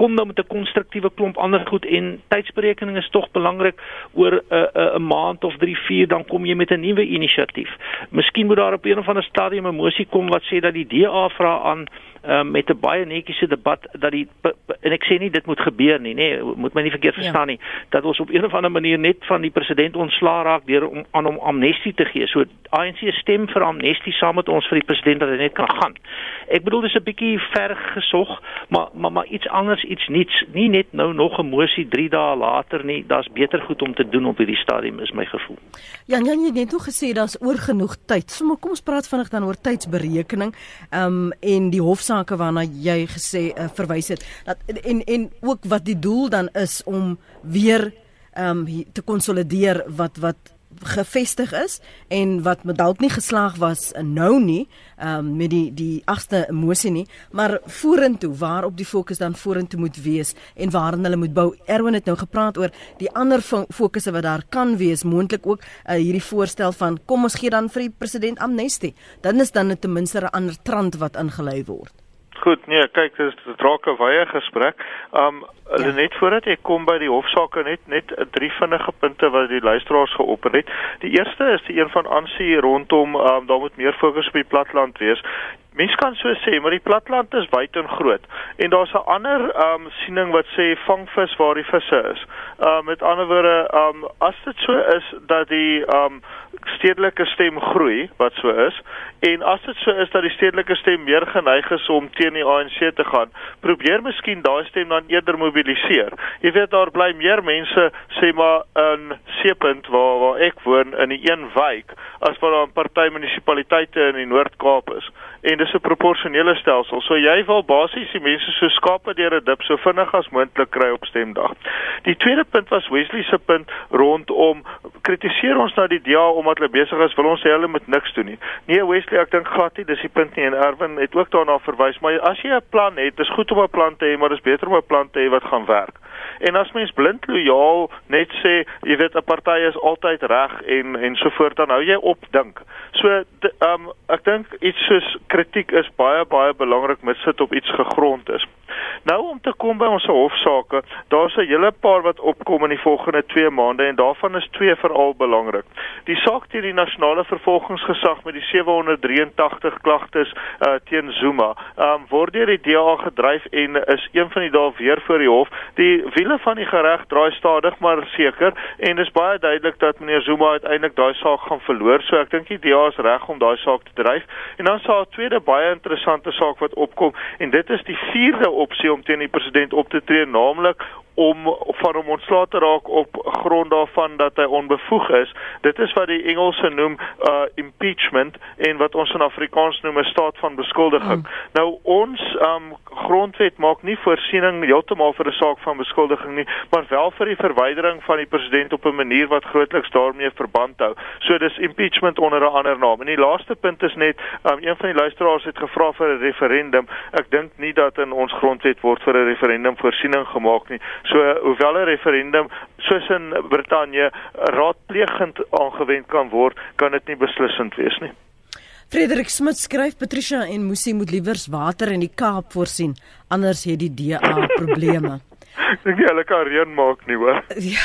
kom dan met 'n konstruktiewe klomp ander goed en tydsberekening is tog belangrik oor 'n uh, 'n uh, maand of 3 4 dan kom jy met 'n nuwe inisiatief. Miskien moet daar op een of ander stadium 'n mosie kom wat sê dat die DA vra aan um, met 'n baie netjiese debat dat die en ek sê nie dit moet gebeur nie, nê, nee, moet my nie verkeerd ja. verstaan ja. nie, dat ons op 'n of ander manier net van die president ontslaa raak deur om aan hom amnestie te gee. So ANC stem vir amnestie saam met ons vir die president dat hy net kan gaan. Ek bedoel dis 'n bietjie ver gesog, maar maar maar iets anders, iets nuuts, nie net nou nog 'n mosie 3 dae later nie. Daar's beter goed om te doen op hierdie stadium is my gevoel. Ja, Jan, jy het net nog gesê daar's oor genoeg tyd. So maar kom ons praat vinnig dan oor tydsberekening. Ehm um, en die hof sake waarna jy gesê uh, verwys het dat en en ook wat die doel dan is om weer ehm um, te konsolideer wat wat gevestig is en wat dalk nie geslaag was nou nie um, met die die agste emosie nie maar vorentoe waarop die fokus dan vorentoe moet wees en waarin hulle moet bou. Erwin het nou gepraat oor die ander fokusse wat daar kan wees moontlik ook uh, hierdie voorstel van kom ons gee dan vir die president amnestie. Dan is dan ten minste 'n ander trant wat ingelei word Goed, nee, kyk, dit is 'n wye gesprek. Um ja. net voordat ek kom by die hofsaake net net drie vinnige punte wat die luisteraars geopper het. Die eerste is die een van aansie rondom um daar moet meer fokus op die platland wees. Mens kan so sê, maar die platland is wyd en groot. En daar's 'n ander um siening wat sê vang vis waar die visse is. Um met ander woorde, um as dit so is dat die um stedelike stem groei wat so is en as dit so is dat die stedelike stem meer geneig is om teen die ANC te gaan, probeer miskien daai stem dan eerder mobiliseer. Jy weet daar bly meer mense sê maar in Seepunt waar waar ek woon in die een wijk as wat daar 'n party munisipaliteite in die Noord-Kaap is en dis 'n proporsionele stelsel. So jy wil basies die mense so skape deur 'n dip so vinnig as moontlik kry op stemdag. Die tweede punt was Wesley se punt rondom kritiseer ons nou die DA omdat hulle besig is, wil ons sê hulle moet niks doen nie. Nee Wesley, ek dink glad nie dis die punt nie en Erwin het ook daarna verwys, maar as jy 'n plan het, dis goed om 'n plan te hê, maar dis beter om 'n plan te hê wat gaan werk. En as mens blind lojaal net sê, jy weet 'n party is altyd reg en en so voort dan hou jy op dink. So ehm um, ek dink iets soos kritiek is baie baie belangrik met sit op iets gegrond is. Nou om te kom by ons hofsaake, daar's 'n hele paar wat opkom in die volgende 2 maande en daarvan is twee veral belangrik. Die saak teen die nasionale vervolgingsgesag met die 783 klagtes uh, teen Zuma, um, word deur die DA gedryf en is een van die dae weer voor die hof. Die wiele van die reg draai stadig maar seker en dis baie duidelik dat meneer Zuma uiteindelik daai saak gaan verloor. So ek dink die DA is reg om daai saak te dryf. En dan sal 'n tweede baie interessante saak wat opkom en dit is die vierde opsie om teen die president op te tree, naamlik om van hom ontslae te raak op grond daarvan dat hy onbevoeg is. Dit is wat die Engelse noem uh impeachment en wat ons in Afrikaans noem 'n staat van beskuldiging. Mm. Nou ons um grondwet maak nie voorsiening heeltemal vir 'n saak van beskuldiging nie, maar wel vir die verwydering van die president op 'n manier wat grootliks daarmee verband hou. So dis impeachment onder 'n ander naam. En die laaste punt is net um een van die luisteraars het gevra vir 'n referendum. Ek dink nie dat in ons grondwet word vir 'n referendum voorsiening gemaak nie. So hoewel 'n referendum soos in Brittanje raadpleegend aangewend kan word, kan dit nie beslissend wees nie. Frederik Smit skryf Patricia en Musi moet liewers water in die Kaap voorsien, anders het die DA probleme. Dink jy hulle kan reën maak nie hoor? Ja,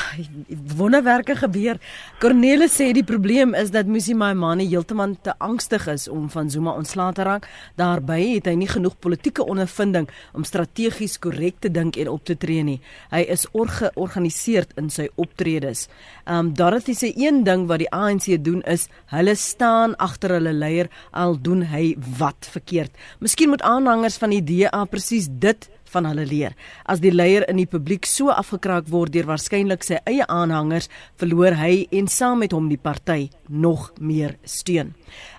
wonderwerke gebeur. Cornelis sê die probleem is dat Musi Maimane heeltemal te angstig is om van Zuma ontslae te raak. Daarby het hy nie genoeg politieke ondervinding om strategies korrek te dink en op te tree nie. Hy is georganiseerd in sy optredes. Um Dorothy sê een ding wat die ANC doen is hulle staan agter hulle leier al doen hy wat verkeerd. Miskien moet aanhangers van die DA presies dit van hulle leer. As die leier in die publiek so afgekraak word deur waarskynlik sy eie aanhangers, verloor hy en saam met hom die party nog meer steun.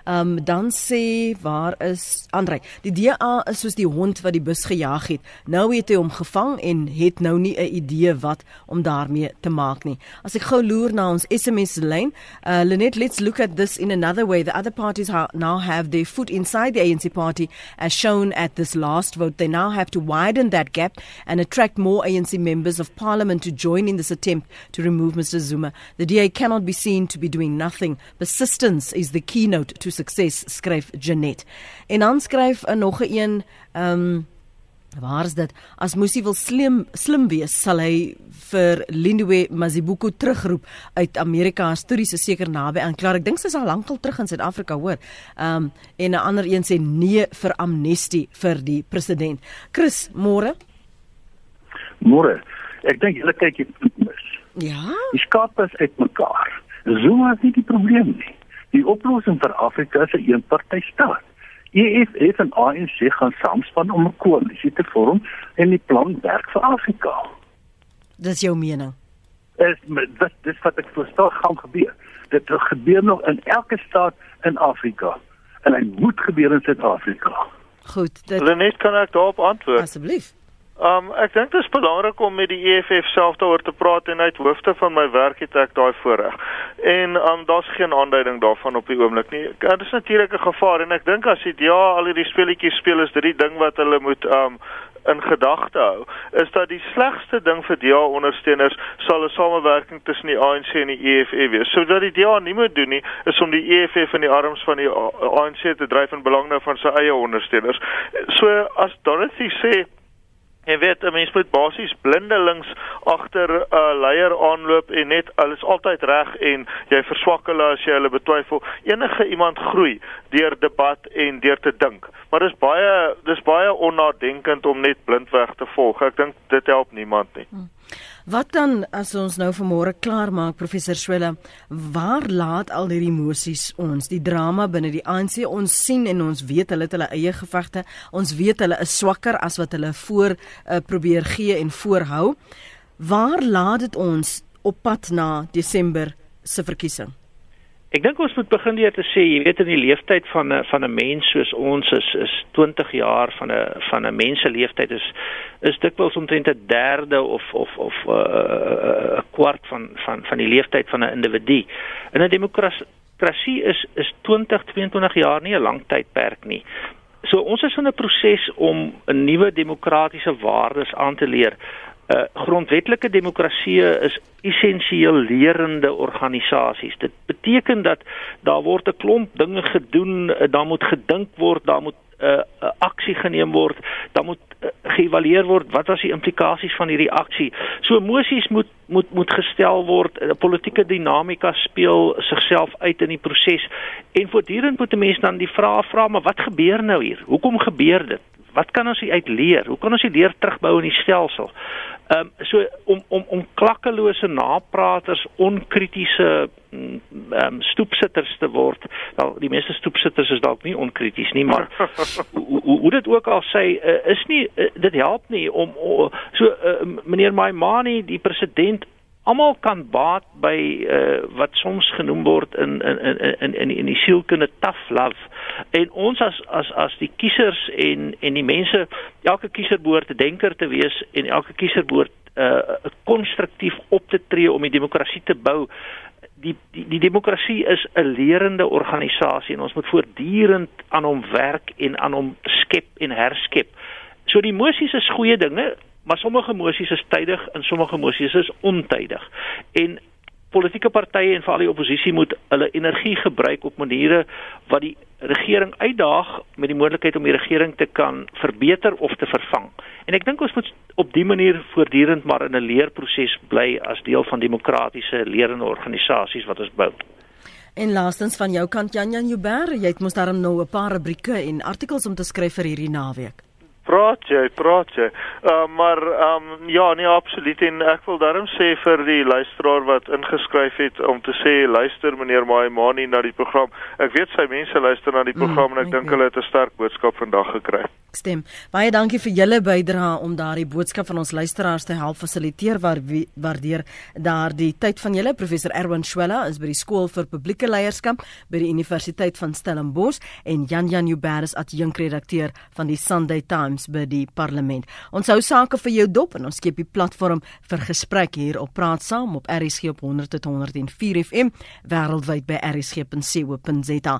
Ehm um, dan sê waar is Andre? Die DA is soos die hond wat die bus gejaag het. Nou het hy hom gevang en het nou nie 'n idee wat om daarmee te maak nie. As ek gou loer na ons SMS lyn, uh Lenet, let's look at this in another way. The other parties ha now have their foot inside the ANC party as shown at this last vote. They now have to widen that gap and attract more ANC members of parliament to join in this attempt to remove Mr Zuma. The DA cannot be seen to be doing nothing. Persistence is the keynote to sukses skryf Janet. En dan skryf 'n nog 'n een ehm um, waar is dit? As Musi wil slim slim wees, sal hy vir Lindiwe Mazibuko terugroep uit Amerika. Stories is seker naby aan klaar. Ek dink sy is al lankal terug in Suid-Afrika, hoor. Ehm um, en 'n ander een sê nee vir amnestie vir die president. Chris, môre? Môre. Ek dink julle kyk hier mis. Ja. Die skaap is uitmekaar. Zuma is nie die probleem nie. Die oplossing vir Afrika is 'n een eenpartytstaat. EFF en ANC gaan saamspan om 'n koalisie te vorm en die plan werk vir Afrika. Dis jou mening. Is dit dis wat ek verstaan gaan gebeur. Dit gebeur nog in elke staat in Afrika en dit moet gebeur in Suid-Afrika. Goed, dit Lenet kan ek daarop antwoord. Asseblief. Um ek dink dit is belangrik om met die EFF self daaroor te praat en uit hoofde van my werk het ek daai voorreg. En um daar's geen aanduiding daarvan op die oomblik nie. Dit is natuurlik 'n gevaar en ek dink as die DA al hierdie speletjies speel is dit die ding wat hulle moet um in gedagte hou is dat die slegste ding vir DA ondersteuners sal 'n samewerking tussen die ANC en die EFF wees. So dat die DA nie moet doen nie is om die EFF in die arms van die ANC te dryf in belang nou van sy eie ondersteuners. So as Dorothy sê Jy weet, 'n mens moet basies blindelings agter 'n uh, leier aanloop en net alles altyd reg en jy verswak hulle as jy hulle betwyfel. Enige iemand groei deur debat en deur te dink. Maar dis baie dis baie onnadenkend om net blindweg te volg. Ek dink dit help niemand nie. Hmm. Wat dan as ons nou vanmôre klaar maak professor Swela, waar laat al hierdie emosies ons, die drama binne die ANC? Ons sien en ons weet hulle het hulle eie gevegte. Ons weet hulle is swakker as wat hulle voor uh, probeer gee en voorhou. Waar laat dit ons op pad na Desember se verkiesing? Ek dink ons moet begin deur te sê, jy weet in die leeftyd van 'n van 'n mens soos ons is is 20 jaar van 'n van 'n mens se leeftyd is is dikwels omtrent 'n derde of of of 'n uh, uh, kwart van van van die leeftyd van 'n individu. In 'n demokrasie is is 20, 22 jaar nie 'n lang tydperk nie. So ons is in 'n proses om 'n nuwe demokratiese waardes aan te leer. Uh, grondwetlike demokrasie is essensieel lerende organisasies. Dit beteken dat daar word 'n klomp dinge gedoen, uh, daar moet gedink word, daar moet 'n uh, uh, aksie geneem word, daar moet uh, geëvalueer word wat was die implikasies van hierdie aksie. So emosies moet moet moet gestel word, 'n uh, politieke dinamika speel sigself uit in die proses en voortdurend moet 'n mens dan die vraag vra, maar wat gebeur nou hier? Hoekom gebeur dit? Wat kan ons uit leer? Hoe kan ons die leer terugbou in die stelsel? Ehm um, so om om om klakkelose napraters, onkritiese mm, ehm um, stoepsitters te word. Wel die meeste stoepsitters is dalk nie onkrities nie, maar hoe hoe dit ook al sê uh, is nie uh, dit help nie om uh, so uh, meneer Maimani die president almal kan baat by uh, wat soms genoem word in in in in in, in die sielkunde tough love. En ons as as as die kiesers en en die mense elke kiezer behoort 'n denker te wees en elke kiezer behoort uh, konstruktief op te tree om die demokrasie te bou. Die die die demokrasie is 'n lerende organisasie en ons moet voortdurend aan hom werk en aan hom skep en herskep. So die emosies is goeie dinge maar sommige emosies is tydig en sommige emosies is ontydig. En politieke partye en veral die oppositie moet hulle energie gebruik op maniere wat die regering uitdaag met die moontlikheid om die regering te kan verbeter of te vervang. En ek dink ons moet op dië manier voortdurend maar in 'n leerproses bly as deel van demokratiese lerende organisasies wat ons bou. En laastens van jou kant Jan Jan Jubber, jy het mos daarom nou 'n paar rubrieke en artikels om te skryf vir hierdie naweek. Praat jy, praat jy. Uh, maar ehm um, ja, nee absoluut en ek wil daarom sê vir die luisteraar wat ingeskryf het om te sê luister meneer Maimani na die program. Ek weet sy mense luister na die mm, program mm, en ek dink hulle het 'n sterk boodskap vandag gekry. Stem. Baie dankie vir julle bydrae om daardie boodskap van ons luisteraars te help fasiliteer waar waardeer daardie tyd van julle professor Erwin Schwella is by die skool vir publieke leierskap by die Universiteit van Stellenbosch en Jan Jan Uberis adjunkredakteur van die Sunday Times by die parlement. Ons hou sake vir jou dop en ons skep die platform vir gesprek hier op Praat Saam op RSG op 100.104 FM wêreldwyd by rsg.co.za.